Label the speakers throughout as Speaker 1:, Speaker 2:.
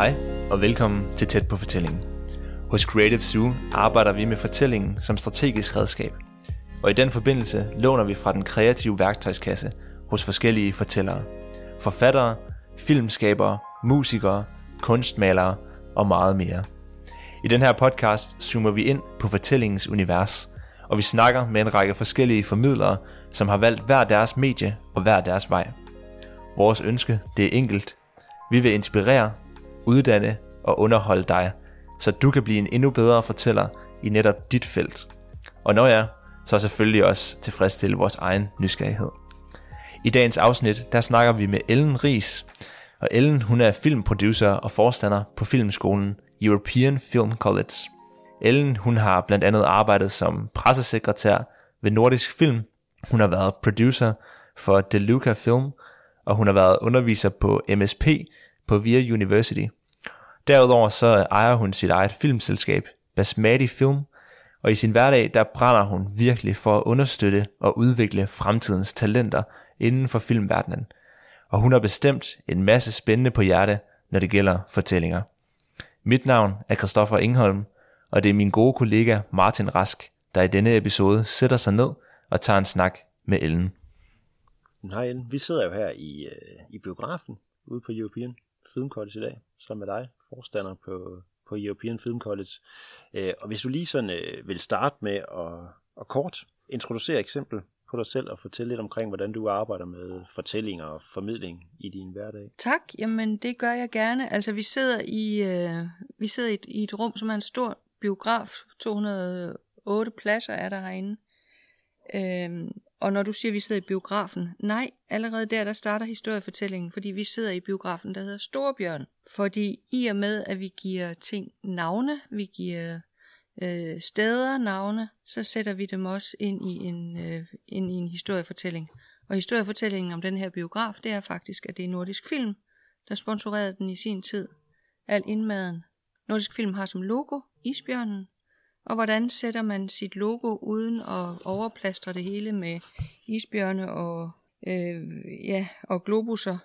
Speaker 1: Hej og velkommen til Tæt på fortællingen. Hos Creative Zoo arbejder vi med fortællingen som strategisk redskab. Og i den forbindelse låner vi fra den kreative værktøjskasse hos forskellige fortællere. Forfattere, filmskabere, musikere, kunstmalere og meget mere. I den her podcast zoomer vi ind på fortællingens univers, og vi snakker med en række forskellige formidlere, som har valgt hver deres medie og hver deres vej. Vores ønske, det er enkelt. Vi vil inspirere, uddanne og underholde dig, så du kan blive en endnu bedre fortæller i netop dit felt. Og når jeg, så selvfølgelig også tilfredsstille vores egen nysgerrighed. I dagens afsnit, der snakker vi med Ellen Ries, og Ellen hun er filmproducer og forstander på filmskolen European Film College. Ellen hun har blandt andet arbejdet som pressesekretær ved Nordisk Film. Hun har været producer for DeLuca Film, og hun har været underviser på MSP på VIA University. Derudover så ejer hun sit eget filmselskab, Basmati Film, og i sin hverdag der brænder hun virkelig for at understøtte og udvikle fremtidens talenter inden for filmverdenen. Og hun har bestemt en masse spændende på hjerte, når det gælder fortællinger. Mit navn er Christoffer Ingholm, og det er min gode kollega Martin Rask, der i denne episode sætter sig ned og tager en snak med Ellen.
Speaker 2: Hej Ellen, vi sidder jo her i, øh, i biografen ude på European Film College i dag, sammen med dig, forstander på, på European Film College. Øh, og hvis du lige sådan øh, vil starte med at, at kort introducere eksempel på dig selv og fortælle lidt omkring, hvordan du arbejder med fortællinger og formidling i din hverdag.
Speaker 3: Tak, jamen det gør jeg gerne. Altså vi sidder i, øh, vi sidder i et, i et rum, som er en stor biograf. 208 pladser er der herinde. Øhm, og når du siger, at vi sidder i biografen, nej, allerede der, der starter historiefortællingen, fordi vi sidder i biografen, der hedder Storbjørn. Fordi i og med, at vi giver ting navne, vi giver øh, steder navne, så sætter vi dem også ind i en, øh, ind i en historiefortælling. Og historiefortællingen om den her biograf, det er faktisk, at det er Nordisk Film, der sponsorerede den i sin tid. Al indmaden. Nordisk Film har som logo isbjørnen, og hvordan sætter man sit logo uden at overplastre det hele med isbjørne og, øh, ja, og globusser?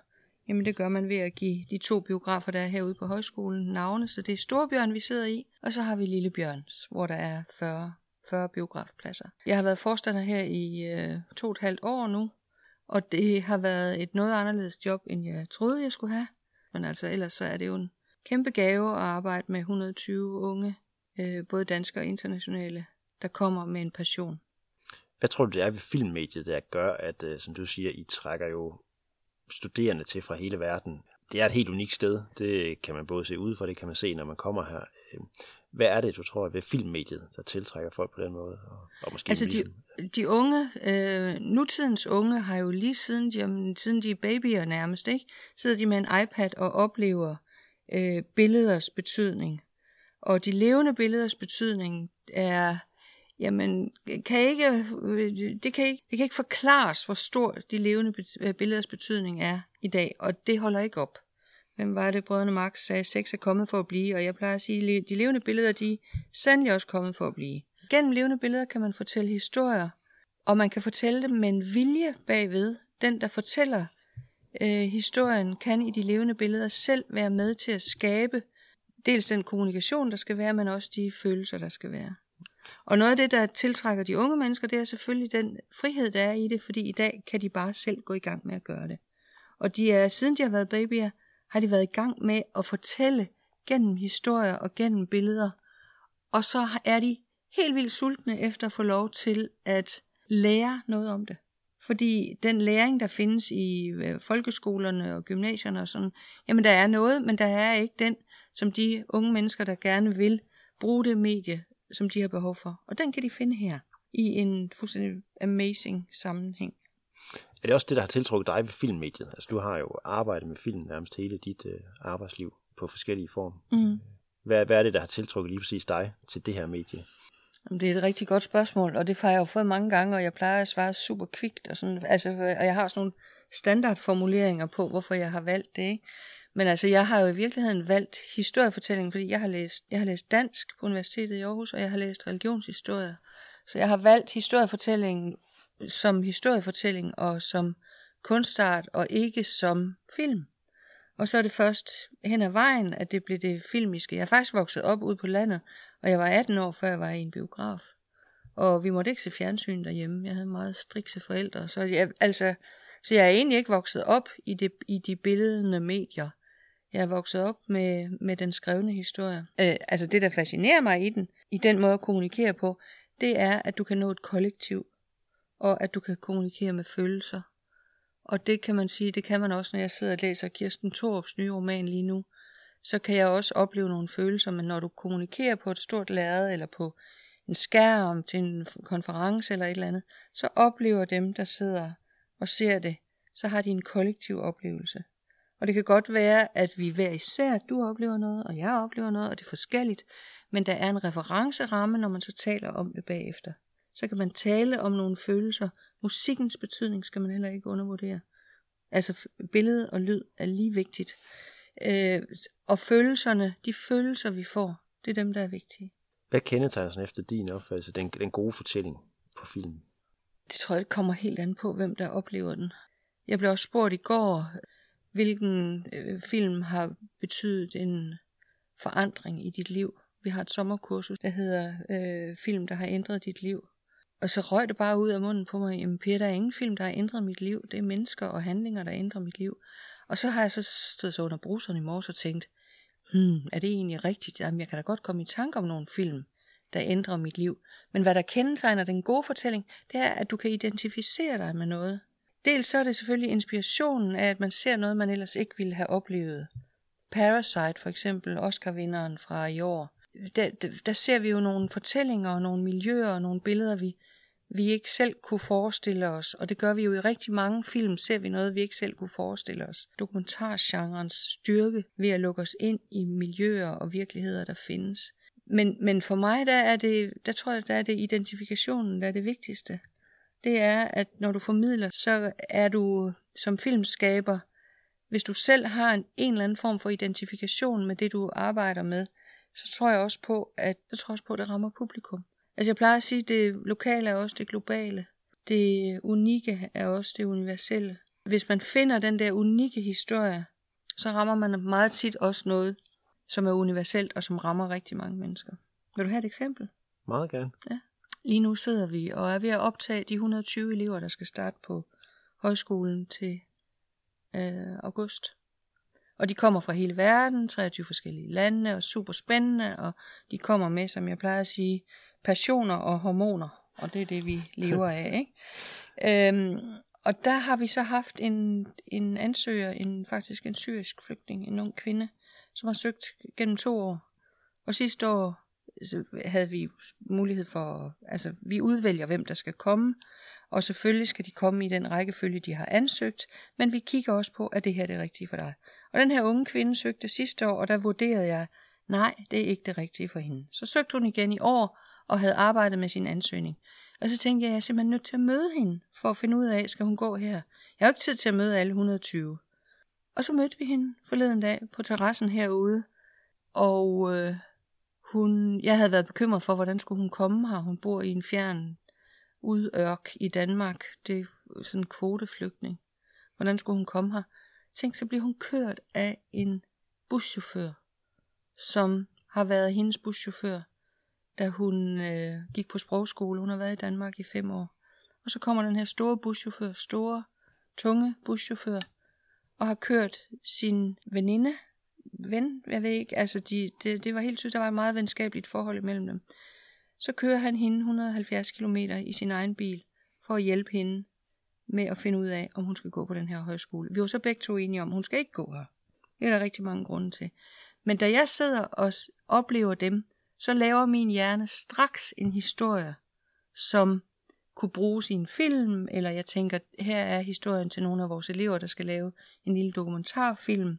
Speaker 3: Jamen det gør man ved at give de to biografer, der er herude på højskolen, navne. Så det er Storbjørn, vi sidder i, og så har vi Lillebjørn, hvor der er 40, 40 biografpladser. Jeg har været forstander her i øh, to og et halvt år nu, og det har været et noget anderledes job, end jeg troede, jeg skulle have. Men altså ellers så er det jo en kæmpe gave at arbejde med 120 unge øh, både danske og internationale, der kommer med en passion.
Speaker 2: Hvad tror du, det er ved filmmediet, der gør, at, øh, som du siger, I trækker jo studerende til fra hele verden? Det er et helt unikt sted. Det kan man både se ud for, det kan man se, når man kommer her. Øh, hvad er det, du tror, ved filmmediet, der tiltrækker folk på den måde? Og,
Speaker 3: og måske altså de, de unge, øh, nutidens unge har jo lige siden de, siden de er babyer nærmest, ikke? sidder de med en iPad og oplever øh, billeders betydning. Og de levende billeders betydning er, jamen, kan ikke, det, kan ikke, det kan ikke forklares, hvor stor de levende øh, billeders betydning er i dag, og det holder ikke op. Hvem var det, brødrene Marx sagde, sex er kommet for at blive, og jeg plejer at sige, de levende billeder, de er sandelig også kommet for at blive. Gennem levende billeder kan man fortælle historier, og man kan fortælle dem med en vilje bagved. Den, der fortæller øh, historien, kan i de levende billeder selv være med til at skabe dels den kommunikation, der skal være, men også de følelser, der skal være. Og noget af det, der tiltrækker de unge mennesker, det er selvfølgelig den frihed, der er i det, fordi i dag kan de bare selv gå i gang med at gøre det. Og de er, siden de har været babyer, har de været i gang med at fortælle gennem historier og gennem billeder. Og så er de helt vildt sultne efter at få lov til at lære noget om det. Fordi den læring, der findes i øh, folkeskolerne og gymnasierne og sådan, jamen der er noget, men der er ikke den som de unge mennesker, der gerne vil bruge det medie, som de har behov for. Og den kan de finde her i en fuldstændig amazing sammenhæng.
Speaker 2: Er det også det, der har tiltrukket dig ved filmmediet? Altså du har jo arbejdet med film nærmest hele dit øh, arbejdsliv på forskellige former. Mm. Hvad, hvad er det, der har tiltrukket lige præcis dig til det her medie?
Speaker 3: Jamen, det er et rigtig godt spørgsmål, og det har jeg jo fået mange gange, og jeg plejer at svare super kvikt, og, sådan, altså, og jeg har sådan nogle standardformuleringer på, hvorfor jeg har valgt det. Ikke? Men altså, jeg har jo i virkeligheden valgt historiefortælling, fordi jeg har læst, jeg har læst dansk på Universitetet i Aarhus, og jeg har læst religionshistorie. Så jeg har valgt historiefortællingen som historiefortælling og som kunstart, og ikke som film. Og så er det først hen ad vejen, at det blev det filmiske. Jeg er faktisk vokset op ude på landet, og jeg var 18 år, før jeg var i en biograf. Og vi måtte ikke se fjernsyn derhjemme. Jeg havde meget strikse forældre. Så jeg, altså, så jeg er egentlig ikke vokset op i, det, i de billedende medier. Jeg er vokset op med, med den skrevne historie. Øh, altså det, der fascinerer mig i den, i den måde at kommunikere på, det er, at du kan nå et kollektiv, og at du kan kommunikere med følelser. Og det kan man sige, det kan man også, når jeg sidder og læser Kirsten Thorups nye roman lige nu. Så kan jeg også opleve nogle følelser, men når du kommunikerer på et stort lærred, eller på en skærm til en konference eller et eller andet, så oplever dem, der sidder og ser det, så har de en kollektiv oplevelse. Og det kan godt være, at vi hver især, du oplever noget, og jeg oplever noget, og det er forskelligt, men der er en referenceramme, når man så taler om det bagefter. Så kan man tale om nogle følelser. Musikkens betydning skal man heller ikke undervurdere. Altså billede og lyd er lige vigtigt. Øh, og følelserne, de følelser vi får, det er dem, der er vigtige.
Speaker 2: Hvad kendetegner sådan efter din opfattelse den, den gode fortælling på film?
Speaker 3: Det tror jeg, det kommer helt an på, hvem der oplever den. Jeg blev også spurgt i går, hvilken øh, film har betydet en forandring i dit liv. Vi har et sommerkursus, der hedder øh, Film, der har ændret dit liv. Og så røg det bare ud af munden på mig, jamen Per, der er ingen film, der har ændret mit liv. Det er mennesker og handlinger, der ændrer mit liv. Og så har jeg så stået så under bruseren i morges og tænkt, hmm, er det egentlig rigtigt? Jamen, jeg kan da godt komme i tanke om nogle film, der ændrer mit liv. Men hvad der kendetegner den gode fortælling, det er, at du kan identificere dig med noget. Dels så er det selvfølgelig inspirationen af, at man ser noget, man ellers ikke ville have oplevet. Parasite for eksempel, Oscar-vinderen fra i år. Der, der, der ser vi jo nogle fortællinger og nogle miljøer og nogle billeder, vi, vi ikke selv kunne forestille os. Og det gør vi jo i rigtig mange film, ser vi noget, vi ikke selv kunne forestille os. Dokumentargenrens styrke ved at lukke os ind i miljøer og virkeligheder, der findes. Men, men for mig, der er det, der tror jeg, der er det identifikationen, der er det vigtigste det er, at når du formidler, så er du som filmskaber, hvis du selv har en, en eller anden form for identifikation med det, du arbejder med, så tror jeg også på, at, jeg tror også på, at det rammer publikum. Altså jeg plejer at sige, at det lokale er også det globale. Det unikke er også det universelle. Hvis man finder den der unikke historie, så rammer man meget tit også noget, som er universelt og som rammer rigtig mange mennesker. Vil du have et eksempel?
Speaker 2: Meget gerne.
Speaker 3: Ja. Lige nu sidder vi og er ved at optage de 120 elever, der skal starte på højskolen til øh, august. Og de kommer fra hele verden, 23 forskellige lande, og super spændende, og de kommer med, som jeg plejer at sige, passioner og hormoner, og det er det, vi lever af. Ikke? Øhm, og der har vi så haft en, en ansøger, en, faktisk en syrisk flygtning, en ung kvinde, som har søgt gennem to år. Og sidste år så havde vi mulighed for, altså vi udvælger, hvem der skal komme, og selvfølgelig skal de komme i den rækkefølge, de har ansøgt, men vi kigger også på, at det her er det rigtige for dig. Og den her unge kvinde søgte sidste år, og der vurderede jeg, nej, det er ikke det rigtige for hende. Så søgte hun igen i år, og havde arbejdet med sin ansøgning. Og så tænkte jeg, jeg er simpelthen nødt til at møde hende, for at finde ud af, skal hun gå her. Jeg har ikke tid til at møde alle 120. Og så mødte vi hende forleden dag på terrassen herude, og øh, hun, jeg havde været bekymret for, hvordan skulle hun komme her. Hun bor i en fjern udørk i Danmark. Det er sådan en kvoteflygtning. Hvordan skulle hun komme her? Tænk, så bliver hun kørt af en buschauffør, som har været hendes buschauffør, da hun øh, gik på sprogskole. Hun har været i Danmark i fem år. Og så kommer den her store buschauffør, store, tunge buschauffør, og har kørt sin veninde ven, jeg ved ikke, altså de, det, det var helt tydeligt, der var et meget venskabeligt forhold mellem dem. Så kører han hende 170 km i sin egen bil, for at hjælpe hende med at finde ud af, om hun skal gå på den her højskole. Vi var så begge to enige om, at hun skal ikke gå her. Det er der rigtig mange grunde til. Men da jeg sidder og oplever dem, så laver min hjerne straks en historie, som kunne bruges i en film, eller jeg tænker, her er historien til nogle af vores elever, der skal lave en lille dokumentarfilm,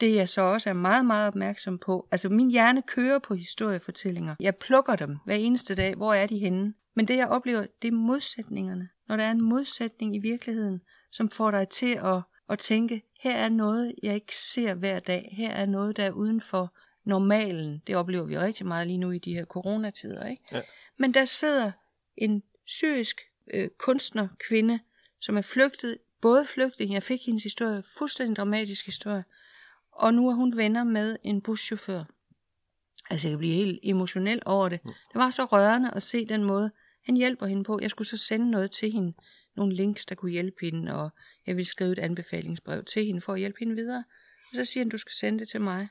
Speaker 3: det jeg så også er meget, meget opmærksom på, altså min hjerne kører på historiefortællinger. Jeg plukker dem hver eneste dag. Hvor er de henne? Men det jeg oplever, det er modsætningerne. Når der er en modsætning i virkeligheden, som får dig til at, at tænke, her er noget, jeg ikke ser hver dag. Her er noget, der er uden for normalen. Det oplever vi rigtig meget lige nu i de her coronatider. Ikke? Ja. Men der sidder en syrisk øh, kunstner, kvinde, som er flygtet, både flygtet, jeg fik hendes historie, fuldstændig dramatisk historie, og nu er hun venner med en buschauffør. Altså jeg kan blive helt emotionel over det. Det var så rørende at se den måde, han hjælper hende på. Jeg skulle så sende noget til hende, nogle links, der kunne hjælpe hende, og jeg ville skrive et anbefalingsbrev til hende for at hjælpe hende videre. Og så siger han, du skal sende det til mig,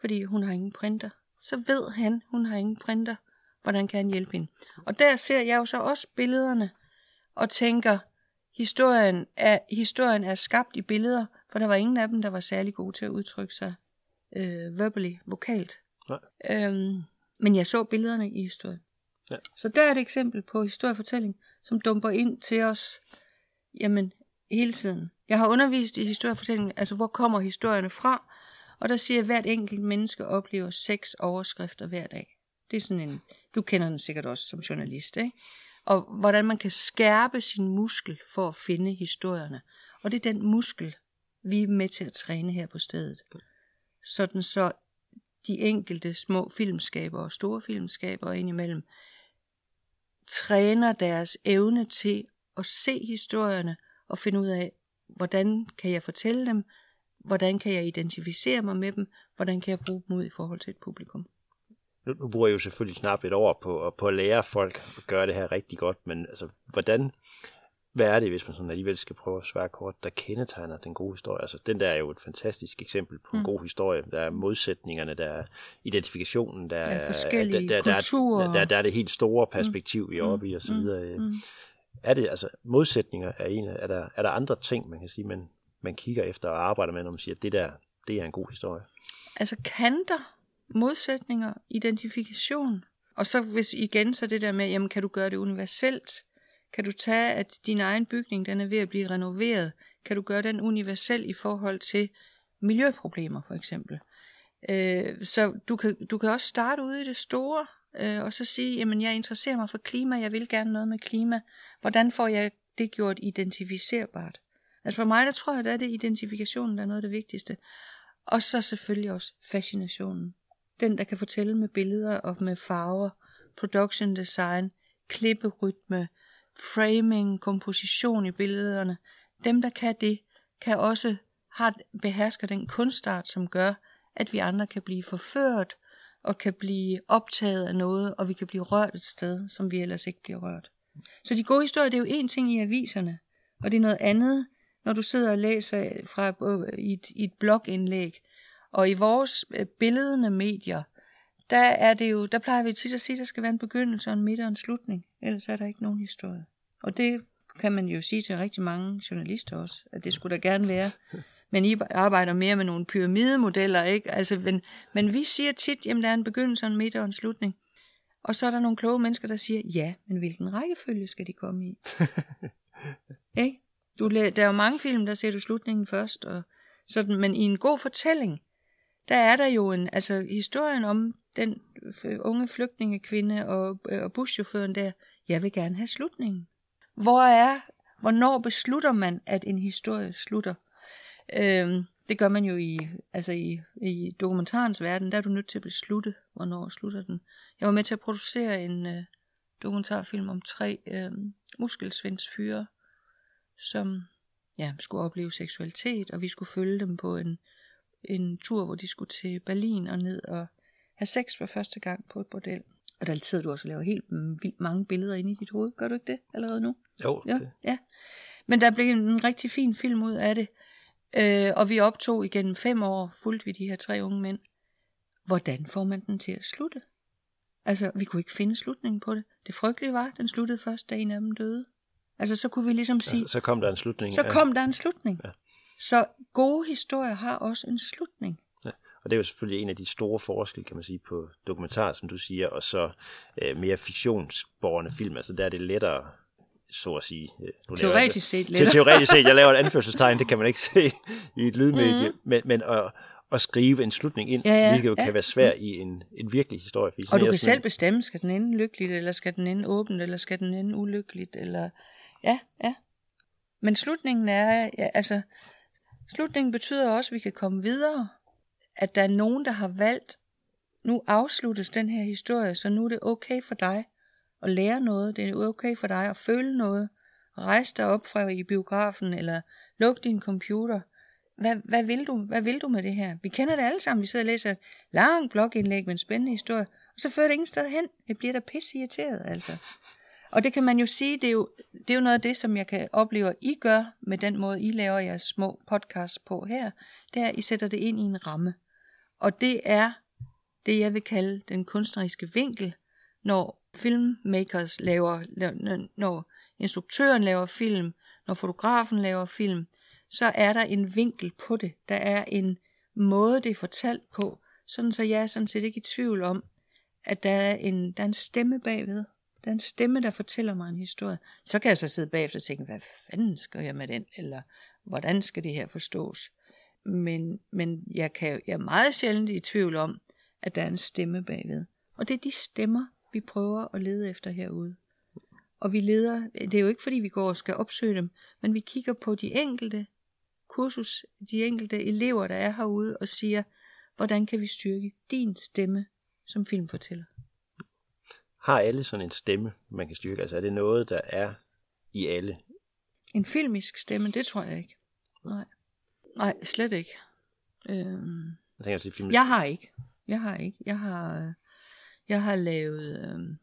Speaker 3: fordi hun har ingen printer. Så ved han, hun har ingen printer. Hvordan kan han hjælpe hende? Og der ser jeg jo så også billederne, og tænker, historien er, historien er skabt i billeder, for der var ingen af dem, der var særlig gode til at udtrykke sig øh, verbally, vokalt.
Speaker 2: Nej.
Speaker 3: Øhm, men jeg så billederne i historien.
Speaker 2: Ja.
Speaker 3: Så der er et eksempel på historiefortælling, som dumper ind til os, jamen, hele tiden. Jeg har undervist i historiefortælling, altså hvor kommer historierne fra, og der siger, at hvert enkelt menneske oplever seks overskrifter hver dag. Det er sådan en, du kender den sikkert også som journalist, ikke? Og hvordan man kan skærpe sin muskel for at finde historierne. Og det er den muskel, vi er med til at træne her på stedet. Sådan så de enkelte små filmskaber og store filmskaber indimellem træner deres evne til at se historierne og finde ud af, hvordan kan jeg fortælle dem, hvordan kan jeg identificere mig med dem, hvordan kan jeg bruge dem ud i forhold til et publikum.
Speaker 2: Nu, nu bruger jeg jo selvfølgelig snart et år på, på at lære folk at gøre det her rigtig godt, men altså, hvordan, hvad er det, hvis man sådan alligevel skal prøve at svare kort, der kendetegner den gode historie? Altså, den der er jo et fantastisk eksempel på en
Speaker 3: Mm.
Speaker 2: god historie. Der er modsætningerne, der er identifikationen, der
Speaker 3: Der er forskellige
Speaker 2: der, der,
Speaker 3: kulturer.
Speaker 2: Der, der, der er det helt store perspektiv, vi er
Speaker 3: Mm.
Speaker 2: oppe i, og så
Speaker 3: Mm.
Speaker 2: videre.
Speaker 3: Mm.
Speaker 2: Er det, altså, modsætninger er en af, er der, er der andre ting, man kan sige, man, man kigger efter og arbejder med, når man siger, at det der, det er en god historie?
Speaker 3: Altså kanter, modsætninger, identifikation. Og så hvis igen så det der med, jamen kan du gøre det universelt? Kan du tage, at din egen bygning den er ved at blive renoveret? Kan du gøre den universel i forhold til miljøproblemer for eksempel? Øh, så du kan, du kan også starte ude i det store, øh, og så sige, jamen jeg interesserer mig for klima, jeg vil gerne noget med klima. Hvordan får jeg det gjort identificerbart? Altså for mig, der tror jeg, der er det identifikationen, der er noget af det vigtigste. Og så selvfølgelig også fascinationen. Den, der kan fortælle med billeder og med farver, production design, klipperytme, framing, komposition i billederne. Dem, der kan det, kan også har, behersker den kunstart, som gør, at vi andre kan blive forført og kan blive optaget af noget, og vi kan blive rørt et sted, som vi ellers ikke bliver rørt. Så de gode historier, det er jo en ting i aviserne, og det er noget andet, når du sidder og læser fra øh, i et, i et blogindlæg. Og i vores øh, billedende medier, der er det jo, der plejer vi tit at sige, at der skal være en begyndelse og en midt og en slutning. Ellers er der ikke nogen historie. Og det kan man jo sige til rigtig mange journalister også, at det skulle der gerne være. Men I arbejder mere med nogle pyramidemodeller, ikke? Altså, men, men vi siger tit, at der er en begyndelse, en midt og en slutning. Og så er der nogle kloge mennesker, der siger, ja, men hvilken rækkefølge skal de komme i? ikke? Du, der er jo mange film, der ser du slutningen først, og sådan, men i en god fortælling, der er der jo en, altså historien om den øh, unge flygtningekvinde og, øh, og buschaufføren der, jeg vil gerne have slutningen. Hvor er, hvornår beslutter man, at en historie slutter? Øhm, det gør man jo i, altså i, i dokumentarens verden, der er du nødt til at beslutte, hvornår slutter den. Jeg var med til at producere en øh, dokumentarfilm om tre øh, muskelsvindsfyre, som ja, skulle opleve seksualitet, og vi skulle følge dem på en, en tur, hvor de skulle til Berlin og ned og have sex for første gang på et bordel. Og der sidder du også og laver helt vildt mange billeder inde i dit hoved. Gør du ikke det allerede nu?
Speaker 2: Jo,
Speaker 3: Ja,
Speaker 2: det,
Speaker 3: ja. Men der blev en rigtig fin film ud af det. Øh, og vi optog igennem fem år, fulgte vi de her tre unge mænd. Hvordan får man den til at slutte? Altså, vi kunne ikke finde slutningen på det. Det frygtelige var, at den sluttede først, da en af dem døde. Altså, så kunne vi ligesom sige,
Speaker 2: altså, så kom der en slutning.
Speaker 3: så kom der en slutning.
Speaker 2: Ja.
Speaker 3: Så gode historier har også en slutning.
Speaker 2: Og det er jo selvfølgelig en af de store forskelle, kan man sige, på dokumentar, som du siger, og så øh, mere fiktionsborgende film. Altså der er det lettere, så at sige. øh, Nu
Speaker 3: Teoretisk set lidt.
Speaker 2: teoretisk set, jeg laver et anførselstegn, det kan man ikke se i et lydmedie,
Speaker 3: Mhm.
Speaker 2: men, men at, at skrive en slutning ind,
Speaker 3: Ja, ja,
Speaker 2: hvilket jo
Speaker 3: ja.
Speaker 2: kan være svært i en, en virkelig historie. fordi
Speaker 3: Og du kan selv bestemme, skal den ende lykkeligt, eller skal den ende åbent, eller skal den ende ulykkeligt, eller... Ja, ja. Men slutningen er, ja, altså, slutningen betyder også, at vi kan komme videre. At der er nogen, der har valgt, nu afsluttes den her historie, så nu er det okay for dig at lære noget, det er okay for dig at føle noget, rejse dig op fra i biografen, eller luk din computer, hvad, hvad, vil du, hvad vil du med det her? Vi kender det alle sammen. Vi sidder og læser et langt blogindlæg med en spændende historie, og så fører det ingen sted hen. Det bliver da pisse irriteret, altså. Og det kan man jo sige, det er jo, det er jo noget af det, som jeg kan opleve, at I gør med den måde, I laver jeres små podcast på her. Det er, at I sætter det ind i en ramme. Og det er det, jeg vil kalde den kunstneriske vinkel, når filmmakers laver, når instruktøren laver film, når fotografen laver film, så er der en vinkel på det. Der er en måde, det er fortalt på, sådan så jeg er sådan set ikke i tvivl om, at der er en, der er en stemme bagved. Der er en stemme, der fortæller mig en historie. Så kan jeg så sidde bagefter og tænke, hvad fanden skal jeg med den? Eller hvordan skal det her forstås? Men, men jeg, kan, jeg er meget sjældent i tvivl om, at der er en stemme bagved. Og det er de stemmer, vi prøver at lede efter herude. Og vi leder, det er jo ikke fordi vi går og skal opsøge dem, men vi kigger på de enkelte kursus, de enkelte elever, der er herude, og siger, hvordan kan vi styrke din stemme som filmfortæller?
Speaker 4: Har alle sådan en stemme, man kan styrke? Altså er det noget, der er i alle?
Speaker 3: En filmisk stemme, det tror jeg ikke. Nej, Nej slet ikke. Øhm,
Speaker 4: jeg, tænker, altså,
Speaker 3: filmisk... jeg har ikke. Jeg har ikke. Jeg har, jeg har lavet... Øhm,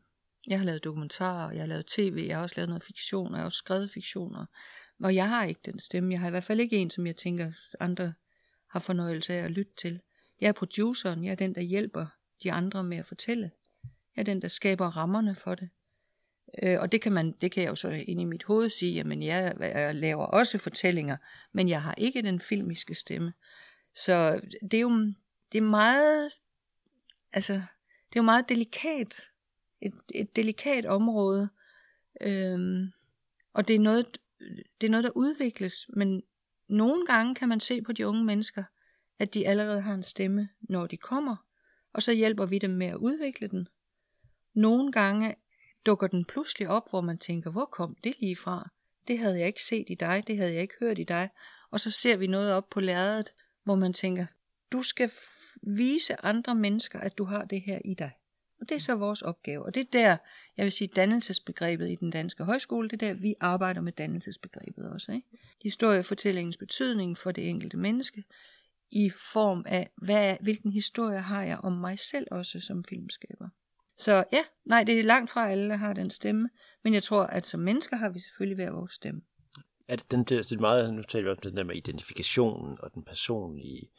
Speaker 3: jeg har lavet dokumentarer, jeg har lavet tv, jeg har også lavet noget fiktion, og jeg har også skrevet fiktioner. Og jeg har ikke den stemme. Jeg har i hvert fald ikke en, som jeg tænker, andre har fornøjelse af at lytte til. Jeg er produceren, jeg er den, der hjælper de andre med at fortælle. Jeg er den, der skaber rammerne for det. Øh, og det kan, man, det kan jeg jo så ind i mit hoved sige, jamen jeg, jeg laver også fortællinger, men jeg har ikke den filmiske stemme. Så det er jo det er meget, altså, det er jo meget delikat, et, et delikat område, øhm, og det er noget, det er noget, der udvikles, men nogle gange kan man se på de unge mennesker, at de allerede har en stemme, når de kommer, og så hjælper vi dem med at udvikle den. Nogle gange dukker den pludselig op, hvor man tænker, hvor kom det lige fra? Det havde jeg ikke set i dig, det havde jeg ikke hørt i dig. Og så ser vi noget op på lærredet, hvor man tænker, du skal vise andre mennesker, at du har det her i dig. Og det er så vores opgave. Og det er der, jeg vil sige, dannelsesbegrebet i den danske højskole, det er der, vi arbejder med dannelsesbegrebet også. Ikke? Historiefortællingens betydning for det enkelte menneske, i form af, hvad, hvilken historie har jeg om mig selv også som filmskaber. Så ja, nej, det er langt fra alle, der har den stemme, men jeg tror, at som mennesker har vi selvfølgelig hver vores stemme.
Speaker 4: At den, der, det er meget, nu taler vi om den der med identifikationen og den personlige,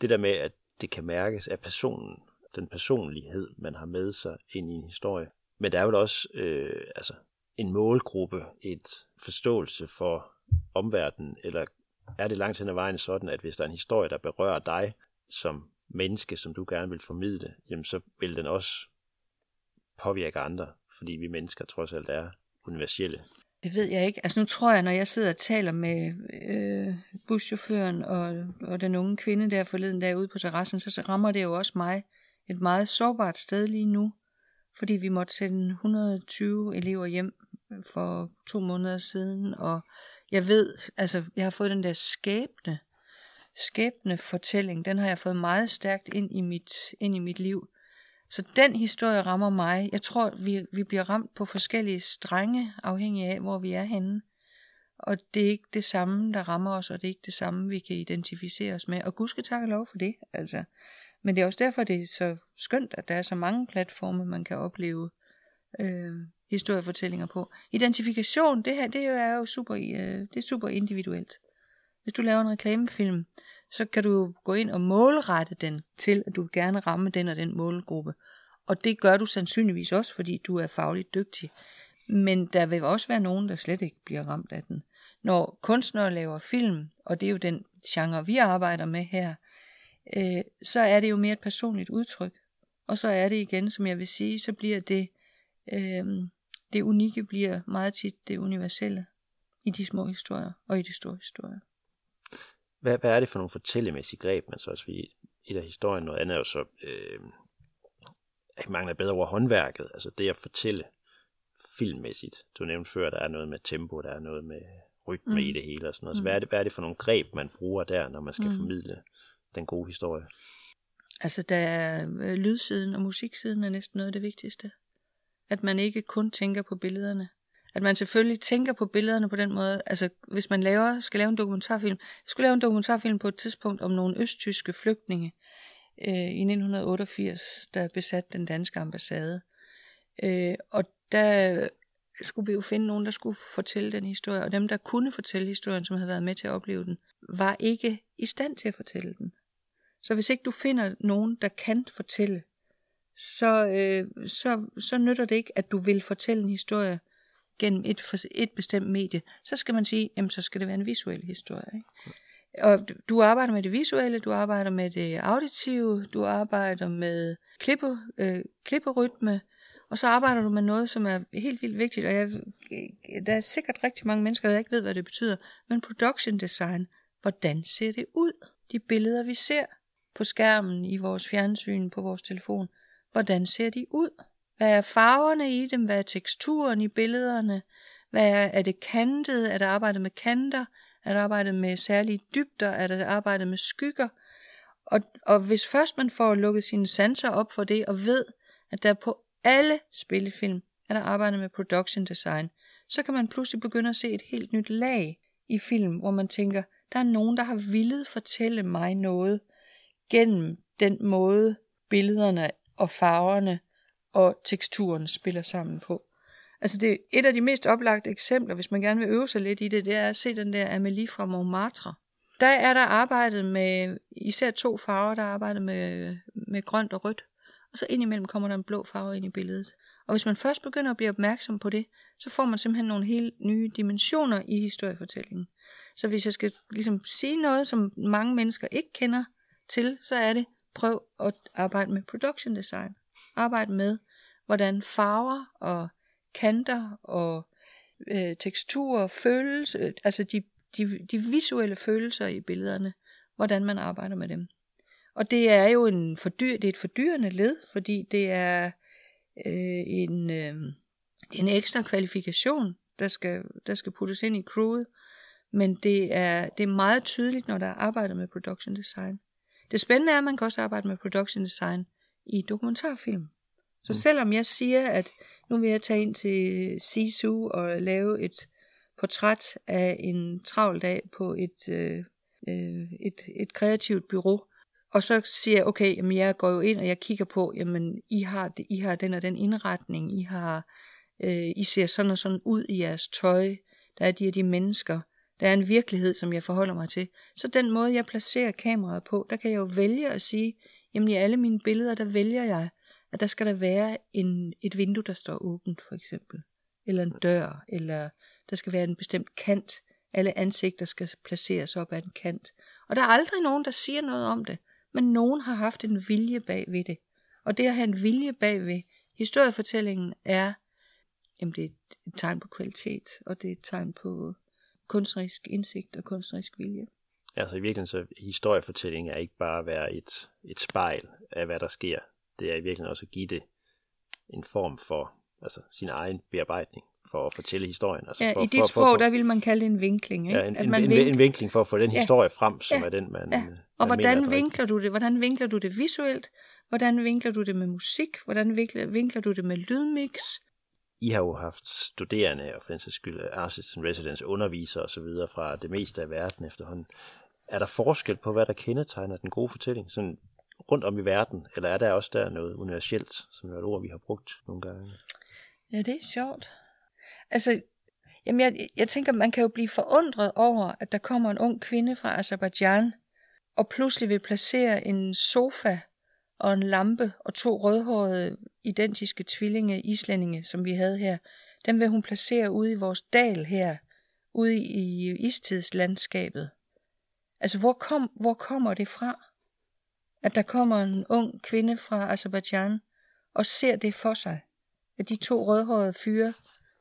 Speaker 4: det der med, at det kan mærkes af personen, den personlighed, man har med sig ind i en historie. Men der er jo også øh, altså en målgruppe, et forståelse for omverdenen, eller er det langt hen ad vejen sådan, at hvis der er en historie, der berører dig som menneske, som du gerne vil formidle, jamen så vil den også påvirke andre, fordi vi mennesker trods alt er universelle.
Speaker 3: Det ved jeg ikke. Altså nu tror jeg, når jeg sidder og taler med øh, buschaufføren og, og den unge kvinde der forleden der ude på terrassen, så, så rammer det jo også mig et meget sårbart sted lige nu, fordi vi måtte sende 120 elever hjem for to måneder siden, og jeg ved, altså jeg har fået den der skæbne, skæbne fortælling, den har jeg fået meget stærkt ind i mit, ind i mit liv. Så den historie rammer mig. Jeg tror, vi, vi bliver ramt på forskellige strenge, afhængig af, hvor vi er henne. Og det er ikke det samme, der rammer os, og det er ikke det samme, vi kan identificere os med. Og Gud skal takke lov for det, altså. Men det er også derfor, det er så skønt, at der er så mange platforme, man kan opleve øh, historiefortællinger på. Identifikation, det her, det er jo super, øh, det er super individuelt. Hvis du laver en reklamefilm, så kan du gå ind og målrette den til, at du vil gerne ramme den og den målgruppe. Og det gør du sandsynligvis også, fordi du er fagligt dygtig. Men der vil også være nogen, der slet ikke bliver ramt af den. Når kunstnere laver film, og det er jo den genre, vi arbejder med her, øh, så er det jo mere et personligt udtryk. Og så er det igen, som jeg vil sige, så bliver det, øh, det unikke bliver meget tit det universelle i de små historier og i de store historier.
Speaker 4: Hvad, hvad er det for nogle fortællemæssige greb, man så også vil i der historien? Noget andet er jo så, øh, jeg mangler bedre over håndværket, altså det at fortælle filmmæssigt. Du nævnte før, der er noget med tempo, der er noget med rytme mm. i det hele og sådan noget. Så mm. hvad, er det, hvad er det for nogle greb, man bruger der, når man skal mm. formidle den gode historie?
Speaker 3: Altså, der er øh, lydsiden og musiksiden er næsten noget af det vigtigste. At man ikke kun tænker på billederne. At man selvfølgelig tænker på billederne på den måde. Altså, hvis man laver, skal lave en dokumentarfilm. Jeg skulle lave en dokumentarfilm på et tidspunkt om nogle østtyske flygtninge øh, i 1988, der besatte den danske ambassade. Øh, og der skulle vi jo finde nogen, der skulle fortælle den historie, og dem, der kunne fortælle historien, som havde været med til at opleve den, var ikke i stand til at fortælle den. Så hvis ikke du finder nogen, der kan fortælle, så, øh, så, så nytter det ikke, at du vil fortælle en historie gennem et, et bestemt medie. Så skal man sige, jamen så skal det være en visuel historie. Ikke? Og du arbejder med det visuelle, du arbejder med det auditive, du arbejder med klippe, øh, klipperytme, og så arbejder du med noget, som er helt vildt vigtigt, og jeg, der er sikkert rigtig mange mennesker, der ikke ved, hvad det betyder, men production design, hvordan ser det ud? De billeder, vi ser på skærmen i vores fjernsyn, på vores telefon, hvordan ser de ud? Hvad er farverne i dem? Hvad er teksturen i billederne? Hvad er, er det kantet? Er der arbejdet med kanter? Er der arbejdet med særlige dybder? Er der arbejdet med skygger? Og, og hvis først man får lukket sine sanser op for det, og ved, at der på alle spillefilm er der arbejdet med production design, så kan man pludselig begynde at se et helt nyt lag i film, hvor man tænker, der er nogen, der har villet fortælle mig noget gennem den måde, billederne og farverne og teksturen spiller sammen på. Altså det er et af de mest oplagte eksempler, hvis man gerne vil øve sig lidt i det, det er at se den der Amélie fra Montmartre. Der er der arbejdet med især to farver, der er arbejdet med, med grønt og rødt og så indimellem kommer der en blå farve ind i billedet. Og hvis man først begynder at blive opmærksom på det, så får man simpelthen nogle helt nye dimensioner i historiefortællingen. Så hvis jeg skal ligesom sige noget, som mange mennesker ikke kender til, så er det, prøv at arbejde med production design. Arbejde med, hvordan farver og kanter og øh, teksturer følelser, øh, altså de, de, de visuelle følelser i billederne, hvordan man arbejder med dem. Og det er jo en fordyr, det er et fordyrende led, fordi det er øh, en, øh, en ekstra kvalifikation, der skal, der skal puttes ind i crewet. Men det er, det er meget tydeligt, når der er arbejdet med production design. Det spændende er, at man kan også arbejde med production design i dokumentarfilm. Så mm. selvom jeg siger, at nu vil jeg tage ind til Sisu og lave et portræt af en travl dag på et, øh, øh et, et kreativt bureau, og så siger jeg, okay, jamen jeg går jo ind, og jeg kigger på, jamen I har, I har den og den indretning, I har, øh, I ser sådan og sådan ud i jeres tøj, der er de og de mennesker, der er en virkelighed, som jeg forholder mig til. Så den måde, jeg placerer kameraet på, der kan jeg jo vælge at sige, jamen i alle mine billeder, der vælger jeg, at der skal der være en, et vindue, der står åbent, for eksempel. Eller en dør, eller der skal være en bestemt kant. Alle ansigter skal placeres op ad en kant. Og der er aldrig nogen, der siger noget om det men nogen har haft en vilje bag ved det. Og det at have en vilje bag ved historiefortællingen er, jamen det er et tegn på kvalitet, og det er et tegn på kunstnerisk indsigt og kunstnerisk vilje.
Speaker 2: Altså i virkeligheden så historiefortælling er ikke bare at være et, et spejl af, hvad der sker. Det er i virkeligheden også at give det en form for altså, sin egen bearbejdning for at fortælle historien. Altså
Speaker 3: ja,
Speaker 2: for,
Speaker 3: i dit for, sprog, for, for, der vil man kalde det en vinkling. Ikke?
Speaker 2: Ja, en, at man en, vinkler, en vinkling for at få den historie ja, frem, som ja, er den, man... Ja.
Speaker 3: Og man hvordan mener, vinkler du det? Hvordan vinkler du det visuelt? Hvordan vinkler du det med musik? Hvordan vinkler, vinkler du det med lydmix?
Speaker 2: I har jo haft studerende, og for den sags skyld artists and residence, undervisere osv. fra det meste af verden efterhånden. Er der forskel på, hvad der kendetegner den gode fortælling? Sådan rundt om i verden, eller er der også der noget universelt, som er et ord, vi har brugt nogle gange?
Speaker 3: Ja, det er sjovt. Altså, jamen jeg, jeg tænker, man kan jo blive forundret over, at der kommer en ung kvinde fra Azerbaijan, og pludselig vil placere en sofa og en lampe og to rødhårede identiske tvillinge islændinge, som vi havde her, dem vil hun placere ude i vores dal her, ude i istidslandskabet. Altså, hvor, kom, hvor kommer det fra? At der kommer en ung kvinde fra Azerbaijan og ser det for sig. At de to rødhårede fyre